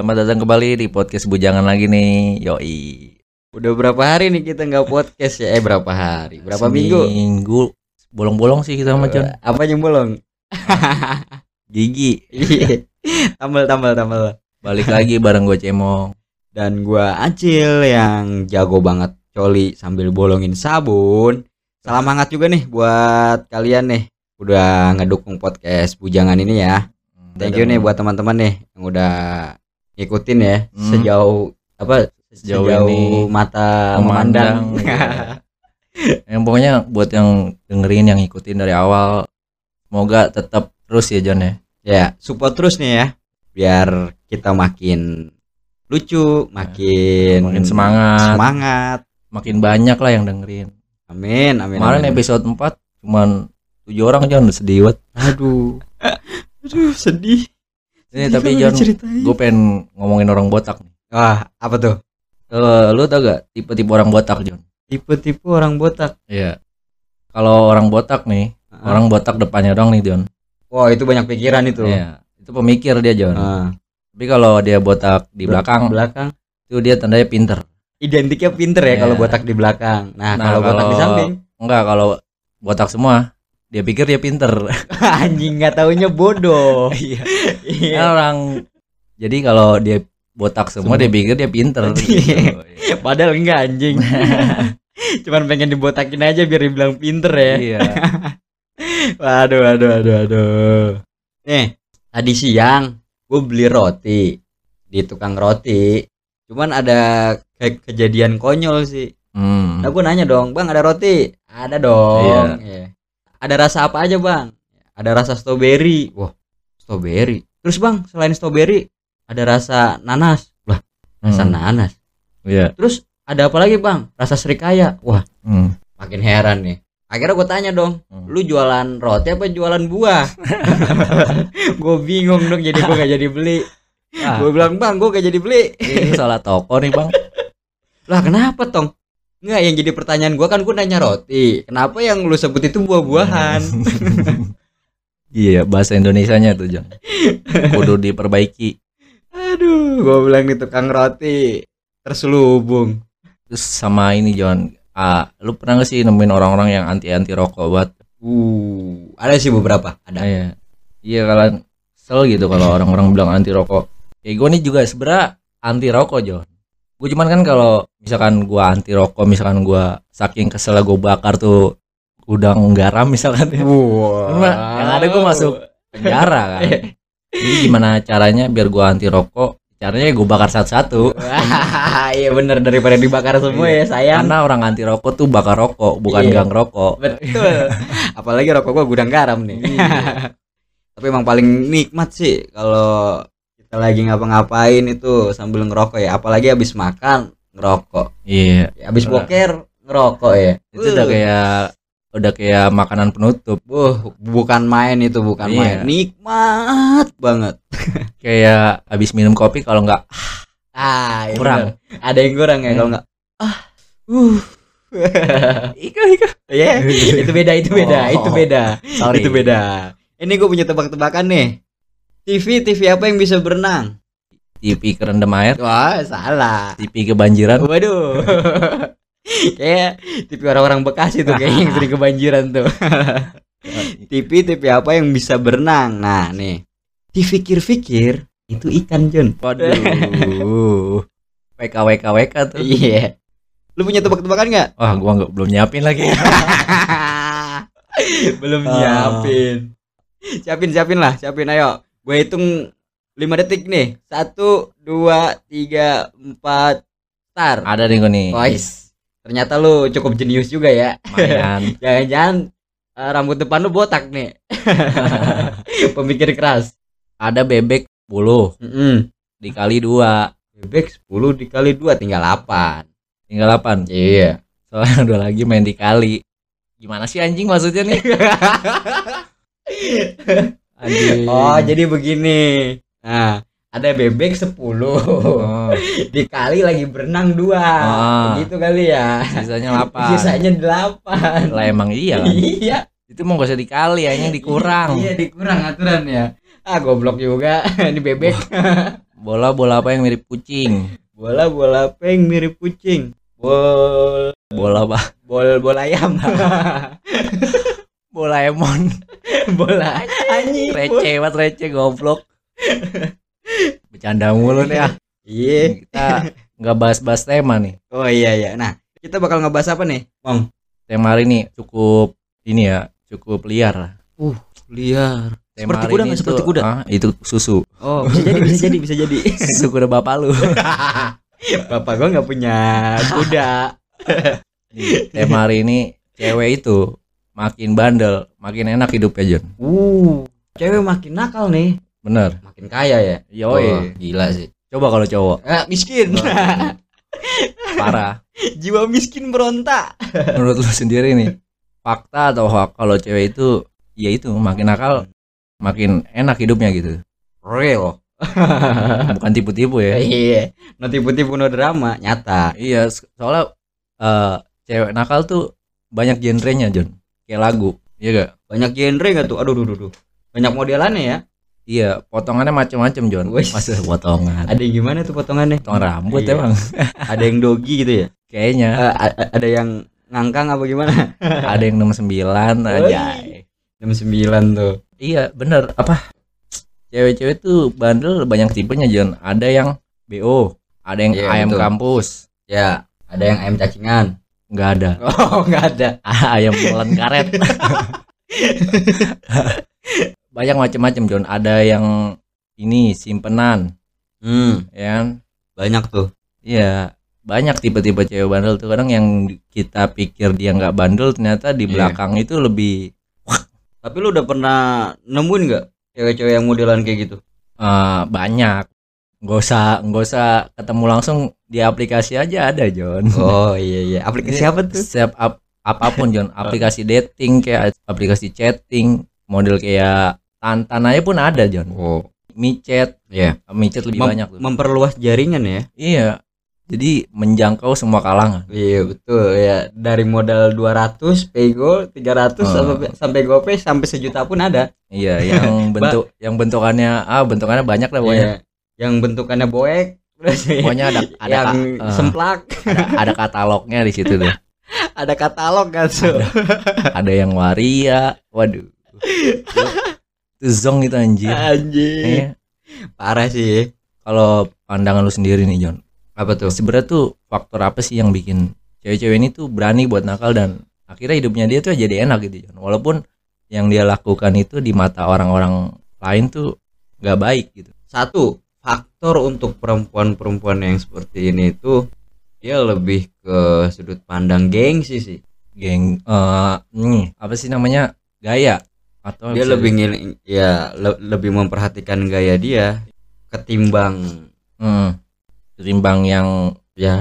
Selamat datang kembali di podcast Bujangan lagi nih. Yoi. Udah berapa hari nih kita nggak podcast ya? Eh berapa hari? Berapa minggu? Minggu. Bolong-bolong sih kita sama John. Apa yang bolong? Gigi. Iya. tambal tambal tambal. Balik lagi bareng gue Cemong. Dan gua Acil yang jago banget coli sambil bolongin sabun. Salam hangat juga nih buat kalian nih udah ngedukung podcast Bujangan ini ya. Thank you nih buat teman-teman nih yang udah ngikutin ya Hmm. sejauh apa Sejauh sejauh, ini mata memandang. memandang. iya. yang pokoknya buat yang dengerin yang ngikutin dari awal semoga tetap terus ya John ya. Ya, support terus nih ya. Biar kita makin lucu, makin Makin semangat. Semangat. Makin banyak lah yang dengerin. Amin, amin. Kemarin amin. episode 4 cuman tujuh orang John sedih banget. Aduh. Aduh, sedih. Ini Sedih tapi John gue pengen ngomongin orang botak nih. Wah, apa tuh? Eh, lu tau gak tipe-tipe orang botak John? Tipe-tipe orang botak. Iya. Kalau orang botak nih, Ah. orang botak depannya dong nih John. Wah, itu banyak pikiran itu. Iya. Itu pemikir dia John. Ah, Tapi kalau dia botak di belakang, belakang. itu dia tandanya pinter. Identiknya pinter ya Iya. kalau botak di belakang. Nah, Nah, kalau botak di samping, Enggak, kalau botak semua, dia pikir dia pinter. anjing nggak taunya bodoh. Iya. Iya. Kan orang jadi kalau dia botak semua, Semua. dia pikir dia pinter. Iya. gitu. Iya. Padahal enggak anjing. Cuman pengen dibotakin aja biar dibilang pinter ya. Iya. Waduh, waduh, waduh, waduh. Nih, tadi siang gue beli roti di tukang roti. Cuman ada kayak kejadian konyol sih. Hmm. Nah gue nanya dong, bang ada roti? Ada dong. Iya. Iya. Ada rasa apa aja bang? Ada rasa strawberry. Wah, strawberry. Terus bang, selain strawberry ada rasa nanas. Wah, rasa Hmm. nanas. Iya. Terus ada apa lagi bang? Rasa serikaya. Wah, Hmm. makin heran nih. Akhirnya gue tanya dong, Hmm. lu jualan roti apa jualan buah? gue bingung dong, jadi gue gak jadi beli. Ah, Gue bilang bang, gue gak jadi beli. ini salah toko nih, Bang. Lah kenapa tong? Enggak, yang jadi pertanyaan gue kan gue nanya roti. Kenapa yang lu sebut itu buah-buahan? Iya, bahasa Indonesianya tuh, John. Kudu diperbaiki. Aduh, gue bilang di tukang roti terselubung. Terus sama ini, John. Ah, lu pernah gak sih nemuin orang-orang yang anti-anti rokok buat? Uh, ada sih beberapa. Ada. Iya. Iya, kalian kesel gitu kalau orang-orang bilang anti rokok. Ya gue nih juga sebenernya anti rokok, John. Gue cuman kan kalau misalkan gua anti rokok, misalkan gua saking kesel gue bakar tuh udang garam misalkan ya. Wow. Cuma yang ada gue masuk penjara kan. Jadi gimana caranya biar gua anti rokok? Caranya gue bakar satu-satu. Iya bener daripada dibakar semua ya sayang. Karena orang anti rokok tuh bakar rokok, bukan Iya. gang rokok. Betul. Apalagi rokok gua gudang garam nih. Iya. Tapi emang paling nikmat sih kalau kita lagi ngapa-ngapain itu sambil ngerokok ya. Apalagi habis makan ngerokok. Iya. Ya, habis boker ngerokok ya. Itu udah kayak udah kayak makanan penutup. Buh, bukan main itu, bukan Iya. main. Nikmat banget. Kayak habis minum kopi kalau nggak Ah, iya Kurang. bener. Ada yang kurang ya Hmm. kalau enggak. Ah. Uh. Ika ika. Ya, itu beda, itu beda, Oh. itu beda. Sorry. Itu beda. Ini gue punya tebak-tebakan nih. TV TV apa yang bisa berenang? TV kerendam air, Wah, salah. TV kebanjiran. Waduh. Kayak TV orang-orang Bekasi tuh kayak yang sering kebanjiran tuh. TV TV apa yang bisa berenang? Nah, nih. Dipikir-pikir itu ikan, John. Waduh. WK WK WK tuh. Iya. Lu punya tebak-tebakan nggak? Wah, gua nggak belum nyiapin lagi. Belum Ah. nyiapin. Siapin, siapin lah, siapin ayo. Gue hitung 5 detik nih. Satu, dua, tiga, empat, start. Ada nih gua nih. Boys, ternyata lu cukup jenius juga ya. Jangan-jangan eh, rambut depan lu botak nih. Pemikir keras. Ada bebek 10 Mm-mm. dikali 2 Bebek 10 dikali 2 tinggal 8. tinggal 8. Iya. Soalnya udah lagi main dikali. Gimana sih anjing maksudnya nih? Anjing. Oh, jadi begini. Nah, ada bebek 10 Oh, dikali lagi berenang dua Ah. gitu kali ya sisanya 8. sisanya delapan Lah emang iya kan? iya Itu mau gak usah dikali, hanya dikurang. iya dikurang aturan ya ah goblok juga ini bebek Bola-bola apa yang mirip kucing? Bola-bola apa yang mirip kucing? Bol Bola apa? bol bola ayam. Bola Emon. Bola anjing. receh banget receh goblok. Bercanda mulu nih ah. Iya. Kita nggak bahas-bahas tema nih. Oh iya iya. Nah, kita bakal ngebahas apa nih? Mong. Tema hari ini cukup ini ya, cukup liar lah. Liar. Tema Seperti kuda nggak? Seperti kuda? ah, itu susu. Oh, bisa jadi, bisa jadi, bisa jadi. Susu kuda bapak lu. Bapak gua nggak punya kuda. Nih, tema hari ini cewek itu makin bandel, makin enak hidupnya John. Uh, cewek makin nakal nih. Bener. Makin kaya ya. Yoi. Oh, gila sih. Coba kalau cowok Eh, miskin. parah. Jiwa miskin berontak. Menurut lu sendiri nih, fakta atau hoax kalau cewek itu ya itu makin nakal, makin enak hidupnya gitu. Real. Bukan tipu-tipu ya. Iya. No tipu-tipu no drama, nyata. Iya, so- soalnya eh, cewek nakal tuh banyak genrenya John. Kayak lagu, iya gak? Banyak genre gak tuh? Aduh, duh, duh, duh. Banyak modelannya ya. Iya, potongannya macem-macem John. Masa potongan? Ada yang gimana tuh potongannya? Potongan rambut Iya. emang. Ada yang dogi gitu ya? Kayaknya a- ada yang ngangkang apa gimana? ada yang 69 aja. Jam 9 tuh. Iya, bener apa? Cewek-cewek tuh bandel banyak tipenya John. Ada yang BO, ada yang ayam betul. kampus, Ya, ada yang ayam cacingan. Nggak ada. Oh, nggak ada. ayam molen karet. banyak macam-macam John. Ada yang ini simpenan, Hmm, ya kan? banyak tuh. Iya, banyak tipe-tipe cewek bandel tuh. Kadang yang kita pikir dia nggak bandel, ternyata di Iya. belakang itu lebih Tapi lu udah pernah nemuin nggak cewek-cewek yang modelan kayak gitu? eh, banyak. Nggak usah, nggak usah ketemu langsung di aplikasi aja ada John. Oh iya iya. Aplikasi apa tuh? Setiap ap- apa pun John, aplikasi dating kayak aplikasi chatting, model kayak Tantan aja pun ada John. Oh, Micet, iya. micet lebih Mem- banyak tuh. Memperluas jaringan ya. Iya. Jadi menjangkau semua kalangan. Iya betul ya dari modal 200 pego 300 Oh. sampai sampai gope sampai sejuta pun ada. Iya, yang bentuk yang bentukannya ah bentukannya banyak lah pokoknya. Iya. Yang bentukannya boek terus Pokoknya ada ada yang ka- eh, semplak ada, ada katalognya di situ tuh. ada katalog kan tuh. Ada yang waria. Waduh. Itu zong itu anjir. Anjing. Iya. Parah sih. Kalau pandangan lu sendiri nih, John. Apa tuh? Sebenarnya tuh faktor apa sih yang bikin cewek-cewek ini tuh berani buat nakal dan akhirnya hidupnya dia tuh jadi enak gitu, John. Walaupun yang dia lakukan itu di mata orang-orang lain tuh nggak baik gitu. Satu, faktor untuk perempuan-perempuan yang seperti ini tuh dia lebih ke sudut pandang gengsi sih. Geng eh hmm, apa sih namanya? Gaya atau Dia lebih ngil- ya le- lebih memperhatikan gaya dia ketimbang Hmm. Ketimbang yang ya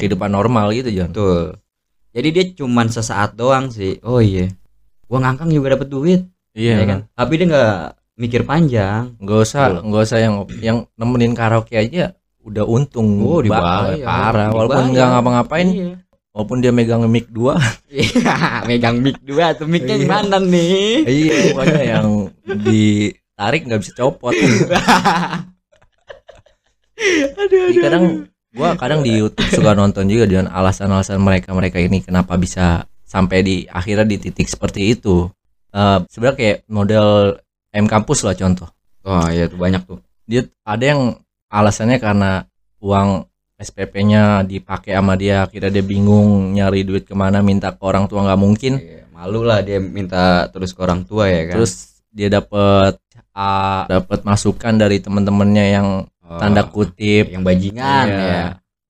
kehidupan normal gitu John betul. Jadi dia cuman sesaat doang sih. Oh iya. Gua ngangkang juga dapat duit, iya ya kan? Tapi dia nggak mikir panjang. nggak usah nggak usah yang yang nemenin karaoke aja udah untung Oh, ba- dibayar. parah walaupun nggak ngapa-ngapain Iya. walaupun dia megang mic dua Iya, megang mic dua tuh micnya Iya. gimana nih? iya pokoknya yang ditarik nggak bisa copot aduh, Jadi kadang gua kadang di YouTube suka nonton juga dengan alasan-alasan mereka-mereka ini kenapa bisa sampai di akhirnya di titik seperti itu. Eh sebenarnya kayak model M kampus lah contoh. Oh iya tuh banyak tuh. Dia ada yang alasannya karena uang SPP-nya dipakai sama dia, akhirnya dia bingung nyari duit ke mana, minta ke orang tua nggak mungkin. Iya, malu lah dia minta terus ke orang tua ya kan. Terus dia dapat ah, dapat masukan dari teman-temannya yang Oh, tanda kutip yang bajingan Iya. ya.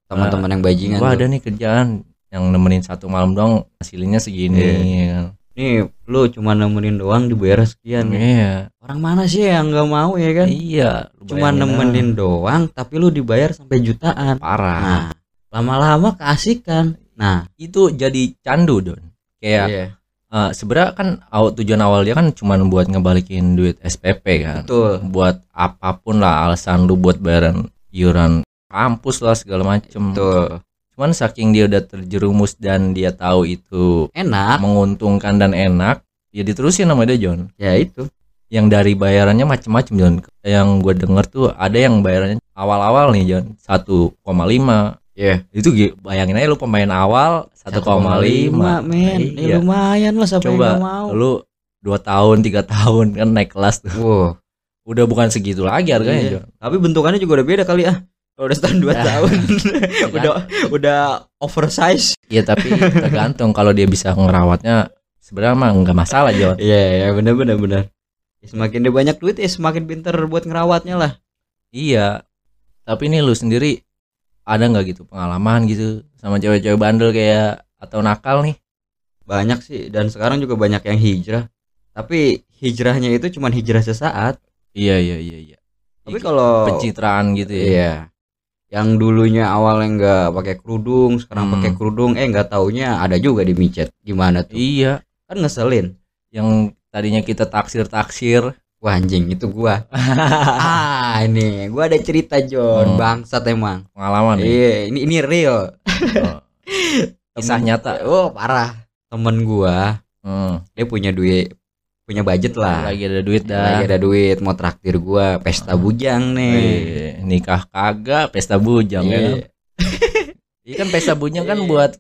Teman-teman yang bajingan. tuh. ada nih kerjaan yang nemenin satu malam doang hasilnya segini Iya. Nih, lu cuma nemenin doang dibayar sekian. iya Orang mana sih yang nggak mau ya kan? iya Cuma nemenin doang tapi lu dibayar sampai jutaan. ah, parah Nah, lama-lama keasikan. Nah, itu jadi candu don kayak iya, eh, sebenarnya kan aw- tujuan awal dia kan cuma buat ngebalikin duit SPP kan betul. buat apa pun lah alasan lu buat bayaran iuran kampus lah segala macem Betul. Cuman saking dia udah terjerumus dan dia tahu itu Enak. menguntungkan dan enak ya diterusin sama dia John Ya itu. yang dari bayarannya macem-macem John yang gue denger tuh ada yang bayarannya awal-awal nih John 1,5 Iya. itu gi- bayangin aja lu pemain awal 1,5 men. Iya. Ya, lumayan lah siapa coba mau. lu dua tahun tiga tahun kan naik kelas tuh Wow. udah bukan segitu lagi harganya Iya. John Tapi bentukannya juga udah beda kali ah. Udah setahun dua Ah. tahun udah udah oversize. Iya tapi tergantung kalau dia bisa ngerawatnya sebenarnya mah nggak masalah John Iya, ya benar benar benar. Ya, semakin dia banyak duit ya semakin pinter buat ngerawatnya lah. iya tapi ini lu sendiri ada nggak gitu pengalaman gitu sama cewek-cewek bandel kayak atau nakal nih Banyak sih dan sekarang juga banyak yang hijrah. Tapi hijrahnya itu cuma hijrah sesaat. iya iya iya iya Tapi kalau pencitraan gitu ya Iya. Yang dulunya awalnya nggak pakai kerudung, sekarang Hmm. pakai kerudung, eh nggak taunya ada juga di micet. Gimana tuh? iya Kan ngeselin. yang tadinya kita taksir-taksir Wah anjing itu gua. ah ini gua ada cerita John, Hmm. bangsat emang. pengalaman nih Iya, ini ini real. Oh. kisah nyata Oh, parah. Temen gua, Hmm, dia punya duit, punya budget lah. lagi ada duit dah Lagi ada duit mau traktir gua pesta bujang nih. Wih, nikah kagak pesta bujang ya kan? Iya, Iya kan pesta bujang kan Iya. buat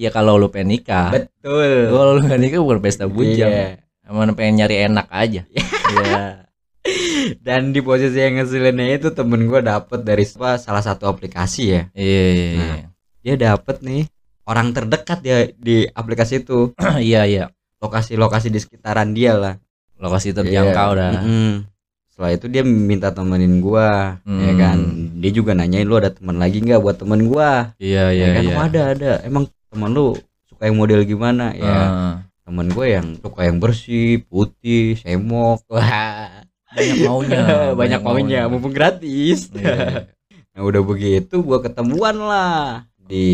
ya kalau lu pengen nikah. betul. Kalau lu gak nikah bukan pesta bujang. Iya. Emang pengen nyari enak aja. Iya. Dan di posisi yang ngeselinnya itu temen gua dapet dari salah satu aplikasi ya. Iya iya iya. Nah. Dia dapet nih orang terdekat dia di aplikasi itu. Iya iya. Lokasi-lokasi di sekitaran dia lah. Lokasi terjangkau Iya. dah. Mm-mm. Setelah itu dia minta temenin gua, ya Hmm. kan. Dia juga nanyain lu ada teman lagi nggak buat temen gua. Iya Ya iya kan, iya. "Oh, ada ada. Emang temen lu suka yang model gimana? Ya, Ah, temen gue yang suka yang bersih, putih, semok. Wah, banyak maunya. banyak maunya, mumpung gratis. Iya, iya. Nah, udah begitu gua ketemuan lah di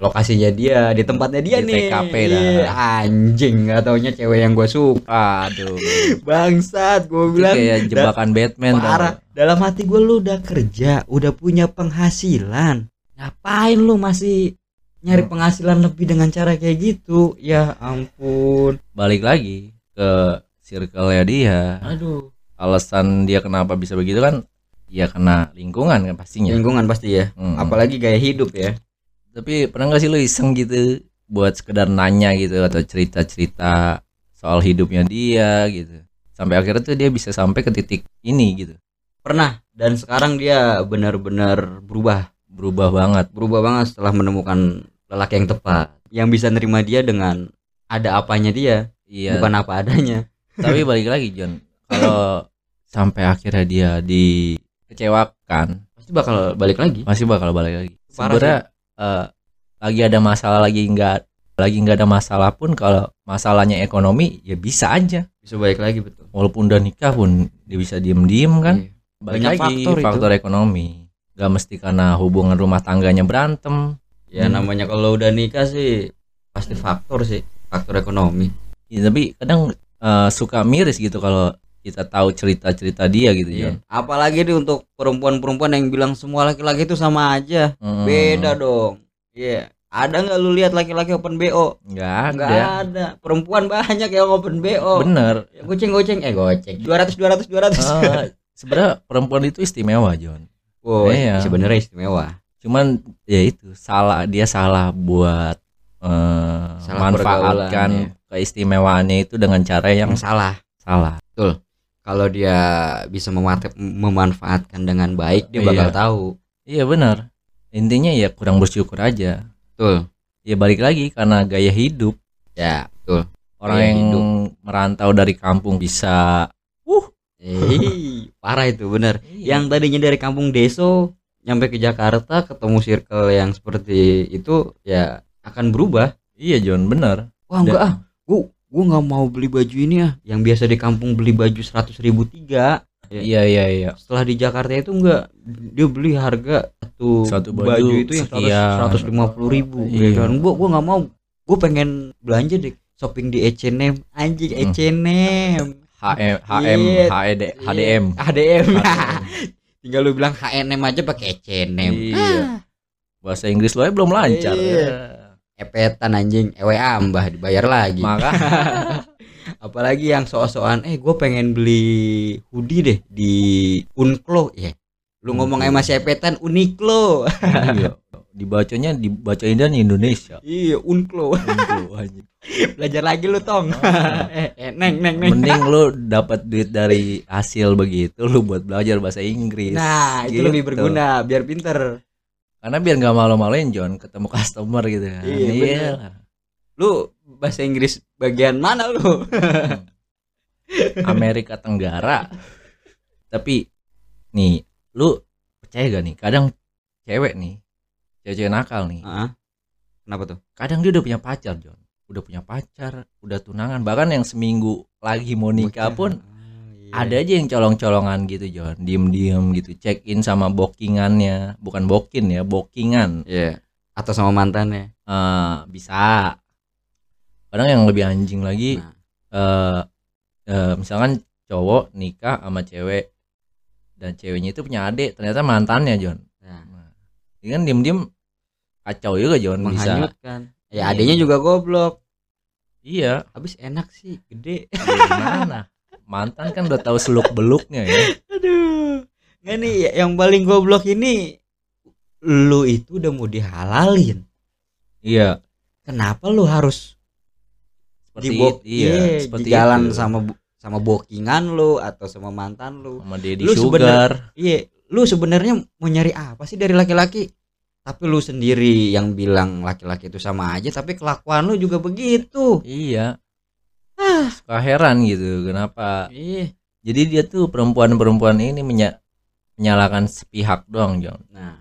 lokasinya dia, di tempatnya dia Di nih. TKP dah. Iya, Anjing, nggak taunya cewek yang gua suka. Aduh. Bangsat, gua Itu bilang kayak jebakan Batman parah. Dalam hati gue lu udah kerja, udah punya penghasilan. Ngapain lu masih nyari Hmm. penghasilan lebih dengan cara kayak gitu? Ya ampun. Balik lagi ke circle-nya dia. Aduh. Alasan dia kenapa bisa begitu kan ya kena lingkungan kan pastinya. Lingkungan pasti ya. Mm-mm. Apalagi gaya hidup ya. Tapi pernah nggak sih lu iseng gitu buat sekedar nanya gitu atau cerita-cerita soal hidupnya dia gitu sampai akhirnya tuh dia bisa sampai ke titik ini gitu Pernah. Dan sekarang dia benar-benar berubah. berubah banget Berubah banget setelah menemukan lelaki yang tepat. Yang bisa nerima dia dengan ada apanya dia, iya bukan apa adanya. tapi balik lagi John kalau sampai akhirnya dia dikecewakan Pasti bakal balik lagi. masih bakal balik lagi sebenarnya eh, lagi ada masalah lagi nggak lagi nggak ada masalah pun kalau masalahnya ekonomi ya bisa aja Bisa balik lagi betul. walaupun udah nikah pun dia bisa diem-diem kan Iya. Balik Banyak lagi faktor faktor, itu. ekonomi gak mesti karena hubungan rumah tangganya berantem Ya Hmm. namanya kalau udah nikah sih pasti faktor sih, faktor ekonomi. ya, tapi kadang eh, suka miris gitu kalau kita tahu cerita-cerita dia gitu. Jon. Apalagi nih untuk perempuan-perempuan yang bilang semua laki-laki itu sama aja. Hmm. Beda dong. Iya. Ada nggak lu lihat laki-laki open BO? nggak Nggak ada ada. Perempuan banyak yang open BO. bener Ya, Goceng-goceng eh goceng. 200 200 200. Eh, sebenarnya perempuan itu istimewa John wow, iya. sebenarnya istimewa. cuman ya itu salah dia salah buat eh, Salah manfaatkan pergaulan, keistimewaannya itu dengan cara yang salah. salah Kalau dia bisa memanfaatkan dengan baik, dia bakal Iya. tahu. iya benar intinya ya kurang bersyukur aja Betul. ya balik lagi karena gaya hidup Ya, betul. orang Gaya yang hidup. merantau dari kampung bisa Eh, parah itu bener. Iya. yang tadinya dari kampung Deso nyampe ke Jakarta ketemu circle yang seperti itu ya akan berubah iya John bener wah enggak ah gua gua nggak mau beli baju ini ya yang biasa di kampung beli baju seratus ribu tiga. Iya iya iya. Setelah di Jakarta itu enggak dia beli harga satu, Satu baju itu yang seratus lima puluh ribu. Iya. ya kan gua gua nggak mau. Gua pengen belanja deh shopping di H&M anjing. H&M HM HM Iya. HED HDM HDM tinggal lu bilang H&M aja pakai H&M iya. Bahasa Inggris lo belum lancar. Iya. Epetan anjing EWA mbah dibayar lagi maka apalagi yang soal-soal eh gue pengen beli hoodie deh di Unklo ya Lu ngomong sama Sepetan Uniklo. iya dibacanya dibacain dan Indonesia iya, Unklo. Anjing. Belajar lagi lu, Tong. eh, eh, neng, neng, neng. mending lu dapat duit dari hasil begitu lu buat belajar bahasa Inggris Nah, itu Gitu. lebih berguna biar pinter. Karena biar nggak malu-maluin John ketemu customer gitu kan. Iya, lah. Lu bahasa Inggris bagian mana lu? Amerika Tenggara. Tapi nih lu percaya gak nih? Kadang cewek nih cewek-cewek nakal nih. Heeh. Kenapa tuh? kadang dia udah punya pacar John. Udah punya pacar udah tunangan. Bahkan yang seminggu lagi mau nikah pun Iya. ada aja yang colong-colongan gitu John diem-diem gitu check in sama bookingannya bukan booking ya bookingan Iya. Atau sama mantannya. Eh, bisa kadang yang lebih anjing lagi Nah. eh eh, misalkan cowok nikah sama cewek dan ceweknya itu punya adik ternyata mantannya John Nah, nah, ini kan diem-diem kacau juga John bisa menghanyutkan. Iya. Ya adanya juga goblok. iya Habis enak sih, gede. gimana mantan kan udah tahu seluk beluknya ya Aduh. Nggak nih, yang paling goblok ini lu itu udah mau dihalalin. iya Kenapa lu harus seperti di bo- iya, iya, seperti di jalan itu. sama sama bokingan lu atau sama mantan lu? sama Deddy Lu Sugar Iya, lu sebenarnya mau nyari apa sih dari laki-laki? Tapi lu sendiri yang bilang laki-laki itu sama aja, tapi kelakuan lu juga begitu. iya. Suka heran gitu kenapa Iya. jadi dia tuh perempuan-perempuan ini menya- menyalahkan sepihak doang John Nah,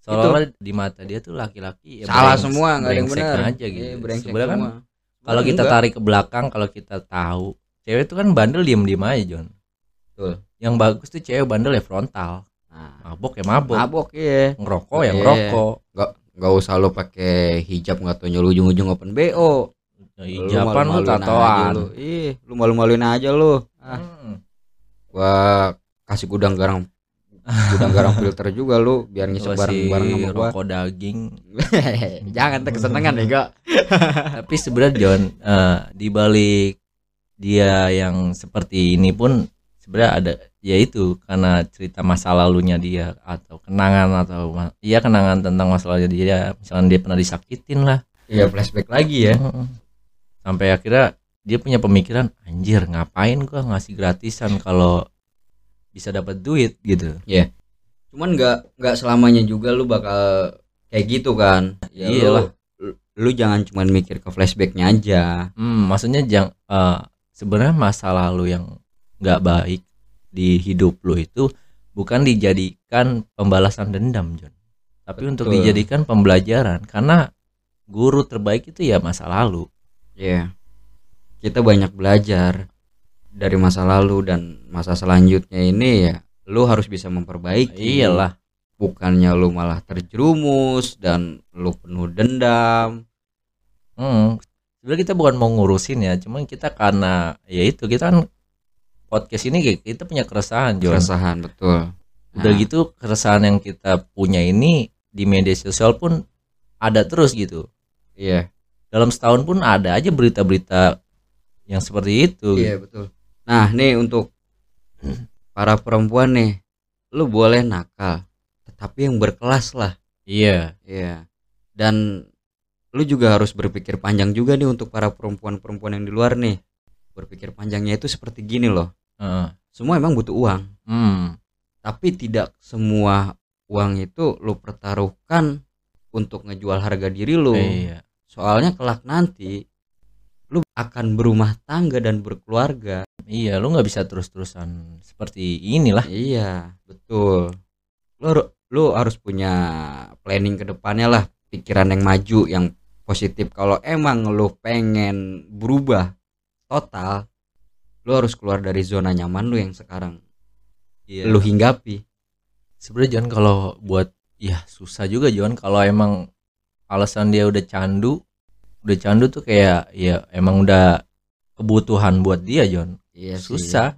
seolah-olah di mata dia tuh laki-laki ya salah brengsek- semua nggak ada yang benar. aja gitu Iya, sebenarnya kan semua. kalau kita Enggak. tarik ke belakang kalau kita tahu cewek itu kan bandel diem-diem aja John Betul. yang bagus tuh cewek bandel ya frontal Nah, mabok ya mabok mabok ya. ngerokok ya Iya. ngerokok Gak usah lu pakai hijab nggak tahu ujung-ujung open BO. Hijaban lu malu-maluin aja tatoan Lu. Ih, lu malu-maluin aja lu. Ah, Hmm. gua kasih gudang garang gudang garang filter juga lu biar ngisep bareng-bareng sama gua. rokok daging Jangan kesenangan ya, Gak? tapi sebenarnya John eh, di balik dia yang seperti ini pun sebenarnya ada ya itu karena cerita masa lalunya dia atau kenangan atau iya kenangan tentang masalahnya dia misalnya dia pernah disakitin lah Iya, flashback lagi ya. Sampai akhirnya dia punya pemikiran anjir ngapain gua ngasih gratisan kalau bisa dapat duit gitu Cuman nggak nggak selamanya juga lu bakal kayak gitu kan. Ya, lu- Iyalah. Lu, lu jangan cuman mikir ke flashbacknya aja. Hmm, maksudnya jang eh, sebenarnya masa lalu yang nggak baik di hidup lo itu bukan dijadikan pembalasan dendam, John. Tapi untuk Betul. dijadikan pembelajaran karena guru terbaik itu ya masa lalu. Iya. Kita banyak belajar dari masa lalu dan masa selanjutnya ini ya lu harus bisa memperbaiki. Iyalah. Bukannya lu malah terjerumus dan lu penuh dendam. Hmm. Sebenarnya kita bukan mau ngurusin ya, cuman kita karena ya itu kita kan podcast ini kita punya keresahan, John. Keresahan betul. Udah Nah, gitu keresahan yang kita punya ini di media sosial pun ada terus gitu. Iya. Dalam setahun pun ada aja berita-berita yang seperti itu. Iya betul. Nah nih untuk para perempuan nih, lu boleh nakal, tetapi yang berkelas lah. Iya. Iya. Dan lu juga harus berpikir panjang juga nih untuk para perempuan-perempuan yang di luar nih. Berpikir panjangnya itu seperti gini loh. Heeh. Semua emang butuh uang, Hmm. tapi tidak semua uang itu lu pertaruhkan untuk ngejual harga diri lu. Iya. Soalnya kelak nanti lu akan berumah tangga dan berkeluarga. Iya, lu nggak bisa terus-terusan seperti inilah. Iya, betul. Lu lu harus punya planning ke depannya lah, pikiran yang maju, yang positif. Kalau emang lu pengen berubah total, lu harus keluar dari zona nyaman lu yang sekarang Iya. lu hinggapi. Sebenarnya John kalau buat ya susah juga John kalau emang alasan dia udah candu, udah candu tuh kayak ya emang udah kebutuhan buat dia John. Iya sih. Susah.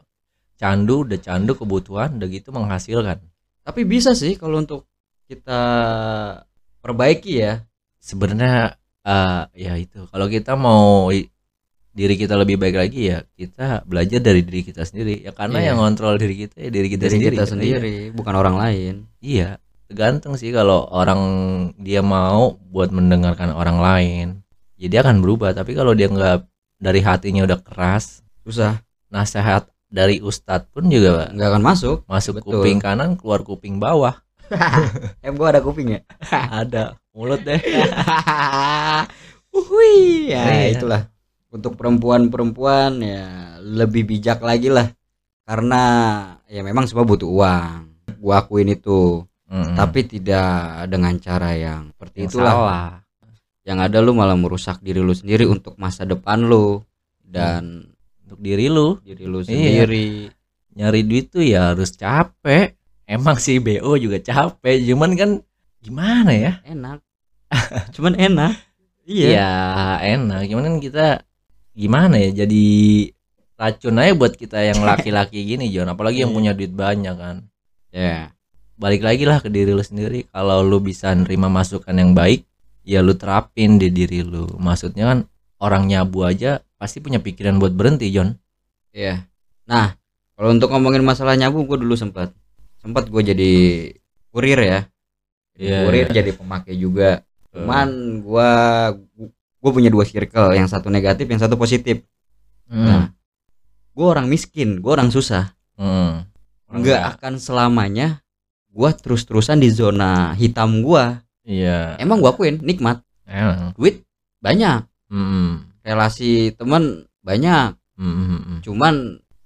Candu udah candu kebutuhan udah gitu menghasilkan. Tapi bisa sih kalau untuk kita perbaiki ya. Sebenarnya eh, ya itu kalau kita mau diri kita lebih baik lagi ya kita belajar dari diri kita sendiri ya karena Iya. yang ngontrol diri kita ya diri kita Diri sendiri kita sendiri, bukan orang lain. Iya, tergantung sih kalau orang dia mau buat mendengarkan orang lain, ya dia akan berubah. Tapi kalau dia nggak dari hatinya udah keras, Susah, nasihat dari ustadz pun juga nggak akan masuk. masuk Betul. kuping kanan keluar kuping bawah. Eh, gua ada kuping ya. Ada mulut deh. Uhui, ya Iya. itulah. Untuk perempuan-perempuan ya lebih bijak lagi lah. Karena ya memang semua butuh uang. Gua akuin itu, Mm-mm. tapi tidak dengan cara yang seperti Yang itulah. salah. Yang ada lu malah merusak diri lu sendiri untuk masa depan lu dan Untuk diri lu diri lu Iya. sendiri. nyari duit tuh ya harus capek. Emang sih BO juga capek, cuman kan gimana ya? Enak. Cuman enak. Iya. ya enak gimana kan kita gimana ya jadi racun aja buat kita yang laki-laki gini John apalagi yang Iya. punya duit banyak kan Ya. Balik lagi lah ke diri lu sendiri kalau lu bisa nerima masukan yang baik ya lu terapin di diri lu maksudnya kan orang nyabu aja pasti punya pikiran buat berhenti John Iya. Nah, kalau untuk ngomongin masalah nyabu, gue dulu sempat sempat gue jadi kurir ya. Jadi Iya, kurir iya. jadi pemakai juga. Cuman gue gue punya dua circle, yang satu negatif, yang satu positif. Hmm. Nah, gue orang miskin, gue orang susah. Hmm. Nggak akan selamanya gue terus-terusan di zona hitam gue. iya Emang gue akuin nikmat, emang duit banyak, Hmm. relasi teman banyak. Hmm, hmm, hmm. Cuman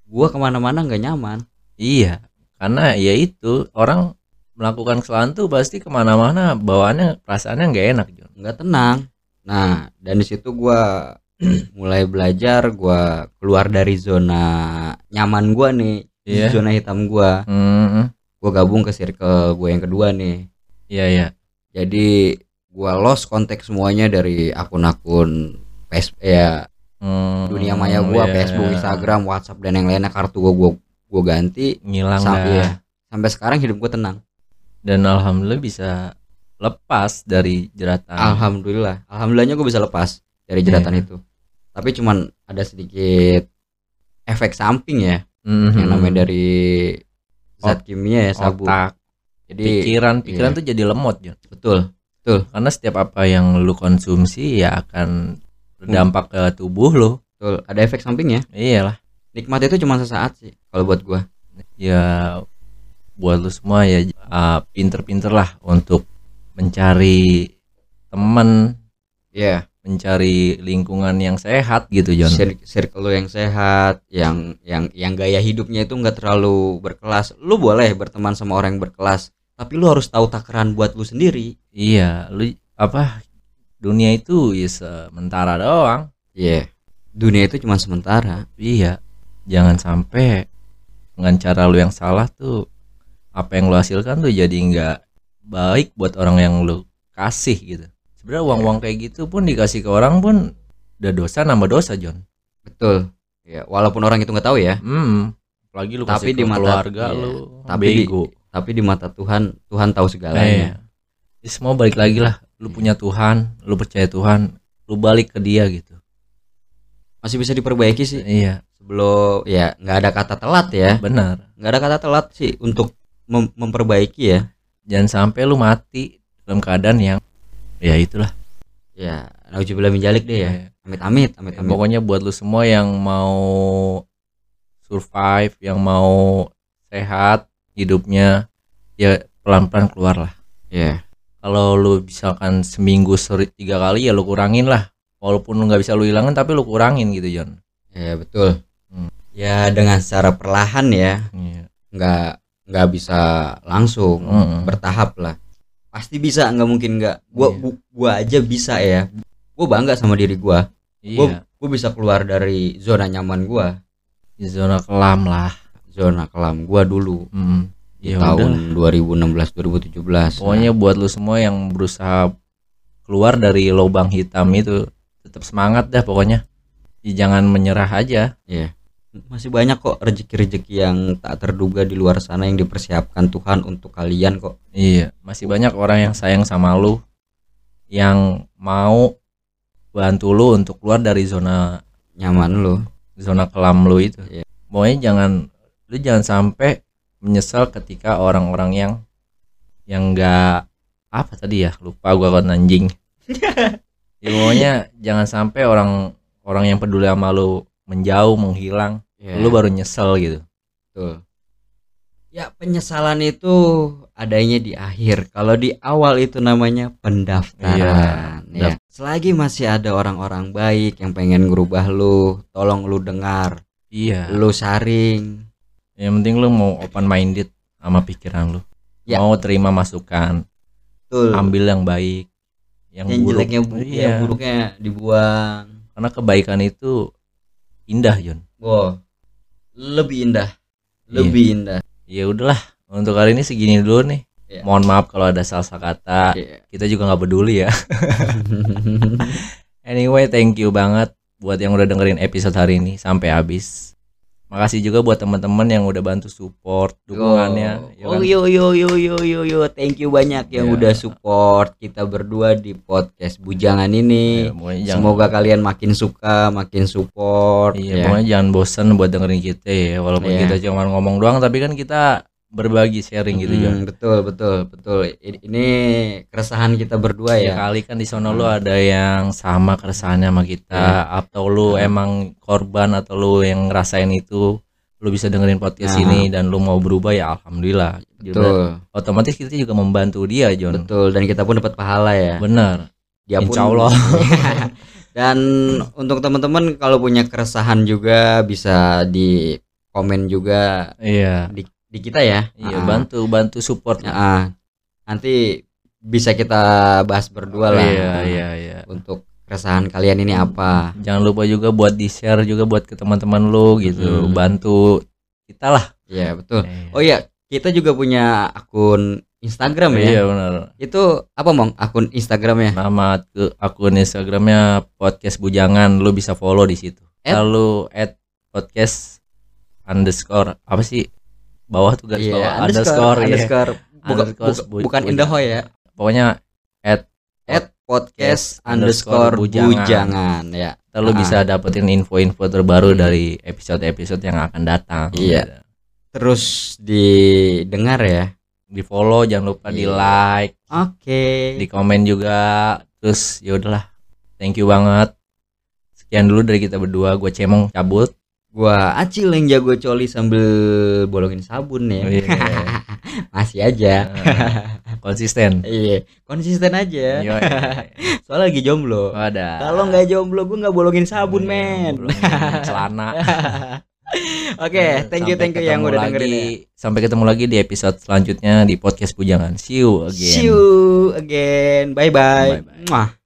gue ke mana-mana nggak nyaman. Iya, karena ya itu orang melakukan kesalahan tuh pasti ke mana-mana bawaannya perasaannya nggak enak John. nggak tenang. Nah, dan di situ gua mulai belajar, gua keluar dari zona nyaman gua nih, di Iya. zona hitam gua. Hmm, Gua gabung ke circle gue yang kedua nih. iya iya. Jadi gua lost kontak semuanya dari akun-akun Facebook ya Hmm, dunia maya gua, iya. Facebook, Instagram, WhatsApp dan yang lainnya kartu gua gua, gua ganti ngilang Sam- dah. iya. sampai sekarang hidup gua tenang. Dan alhamdulillah bisa lepas dari jeratan. Alhamdulillah. Alhamdulillahnya gue bisa lepas dari jeratan Iya. itu. Tapi cuman ada sedikit efek samping ya Mhm. yang namanya dari zat kimia ya sabu. otak, Jadi pikiran, pikiran iya. tuh jadi lemot John. betul. Karena setiap apa yang lu konsumsi ya akan berdampak ke tubuh lu. Betul. Ada efek sampingnya. Iyalah. Nikmat itu cuma sesaat sih kalau buat gua. ya buat lu semua ya uh, pinter-pinter lah untuk mencari teman Iya. Mencari lingkungan yang sehat gitu John Cir- circle lu yang sehat, yang yang yang gaya hidupnya itu nggak terlalu berkelas. Lu boleh berteman sama orang yang berkelas, tapi lu harus tahu takaran buat lu sendiri. iya lu apa dunia itu ya sementara doang Iya. Dunia itu cuma sementara. iya jangan sampai dengan cara lu yang salah tuh apa yang lu hasilkan tuh jadi nggak baik buat orang yang lu kasih gitu sebenarnya uang-uang kayak gitu pun dikasih ke orang pun udah dosa nambah dosa John Betul. Ya, walaupun orang itu nggak tahu ya, Hmm, apalagi lu Tapi kasih di ke mata- keluarga iya. lu Tapi di- tapi di mata Tuhan, Tuhan tahu Iya. segalanya. Jadi semua balik lagi lah. Lu punya Tuhan, lu percaya Tuhan, lu balik ke dia gitu. Masih bisa diperbaiki sih. Iya, Sebelum ya nggak ada kata telat ya, benar. nggak ada kata telat sih untuk mem- memperbaiki ya. Jangan sampai lu mati dalam keadaan yang ya itulah. Ya, nauzubillah min jalik deh ya. Iya. Amit amit, amit Ya, amit. Pokoknya buat lu semua yang mau survive, yang mau sehat hidupnya, ya pelan-pelan keluar lah. Ya, Kalau lu misalkan seminggu seri tiga kali ya lu kurangin lah. Walaupun lu nggak bisa lu hilangin tapi lu kurangin gitu John. ya betul. Hmm. Ya dengan secara perlahan ya, Iya. nggak nggak bisa langsung Mm. bertahap lah. Pasti bisa, nggak mungkin nggak. Gua, Iya. gua gua aja bisa ya. Gua bangga sama diri gua. Gua, Iya. gua bisa keluar dari zona nyaman gua, Di zona kelam lah. zona kelam gua dulu. Hmm. di Ya udah. tahun 2016 2017 Pokoknya buat lu semua yang berusaha keluar dari lubang hitam itu tetap semangat dah pokoknya. Ya, jangan menyerah aja. Nah, masih banyak kok rezeki-rezeki yang tak terduga di luar sana yang dipersiapkan Tuhan untuk kalian kok. Iya, masih banyak orang yang sayang sama lu yang mau bantu lu untuk keluar dari zona nyaman lu. zona kelam lu itu. Iya. pokoknya jangan lu jangan sampai menyesal ketika orang-orang yang yang enggak apa tadi ya lupa gua kan anjing. Ya pokoknya jangan sampai orang orang yang peduli sama lu menjauh menghilang Ya, lu baru nyesel gitu. Betul. ya penyesalan itu adanya di akhir. Kalau di awal itu namanya pendaftaran Iya, ya. selagi masih ada orang-orang baik yang pengen ngerubah lu tolong lu dengar. Iya. Lu saring yang penting lu mau open minded sama pikiran lu. Ya. mau terima masukan. Betul. Ambil yang baik yang, yang buruk. jeleknya bu- iya. yang buruknya dibuang. Karena kebaikan itu indah Jon wow lebih indah Iya. lebih indah ya udahlah untuk kali ini segini dulu nih Iya. mohon maaf kalau ada salah kata Iya. kita juga nggak peduli ya anyway thank you banget buat yang udah dengerin episode hari ini sampai habis makasih juga buat teman-teman yang udah bantu support dukungannya ya Oh kan? yo yo yo yo yo yo thank you banyak yang Ya. udah support kita berdua di podcast bujangan ini. jangan Semoga kalian makin suka, makin support. iya ya. pokoknya jangan bosen buat dengerin kita ya walaupun Iya. kita cuma ngomong doang tapi kan kita berbagi sharing gitu Hmm, betul betul betul. Ini keresahan kita berdua ya. kali kan di sono lu ada yang sama keresahannya sama kita. Atau lu Hmm. emang korban atau lu yang ngerasain itu lu bisa dengerin podcast Nah. ini dan lu mau berubah ya alhamdulillah. Jadi Betul. otomatis kita juga membantu dia John betul dan kita pun dapat pahala ya. benar. Dia pun- Insya Allah. Dan untuk teman-teman kalau punya keresahan juga bisa di komen juga. Iya. Di, di kita ya. iya Ah. bantu bantu support ah. nanti bisa kita bahas berdua lah iya iya iya untuk keresahan kalian ini apa. jangan lupa juga buat di share juga buat ke teman-teman lu gitu Hmm. bantu kita lah Iya betul. Iya. Oh iya kita juga punya akun Instagram ya. iya benar Itu apa mong akun Instagramnya? nama ke akun Instagramnya podcast bujangan lu bisa follow di situ At? lalu at podcast underscore apa sih bawah tuh garis bawah Iya, underscore, iya. underscore. Buka- Underscore buka- bu- bukan. Indahoy ya. pokoknya at At podcast underscore underscore bujangan. bujangan ya. lu Ah. bisa dapetin info-info terbaru dari episode-episode yang akan datang Iya. gitu. Terus didengar ya. di follow jangan lupa di Iya. like Oke. di komen juga terus ya udahlah thank you banget sekian dulu dari kita berdua gue cemong cabut Gua Acil yang jago coli sambil bolongin sabun ya. Iya. Masih aja. Nah, konsisten Iya, konsisten aja. Yo, Soalnya lagi jomblo. ada Kalau nggak jomblo gue nggak bolongin sabun, men. celana Oke, thank you Sampai thank you yang udah lagi- dengerin ya. sampai ketemu lagi di episode selanjutnya di podcast bujangan see you again See you again. Bye bye. Bye-bye.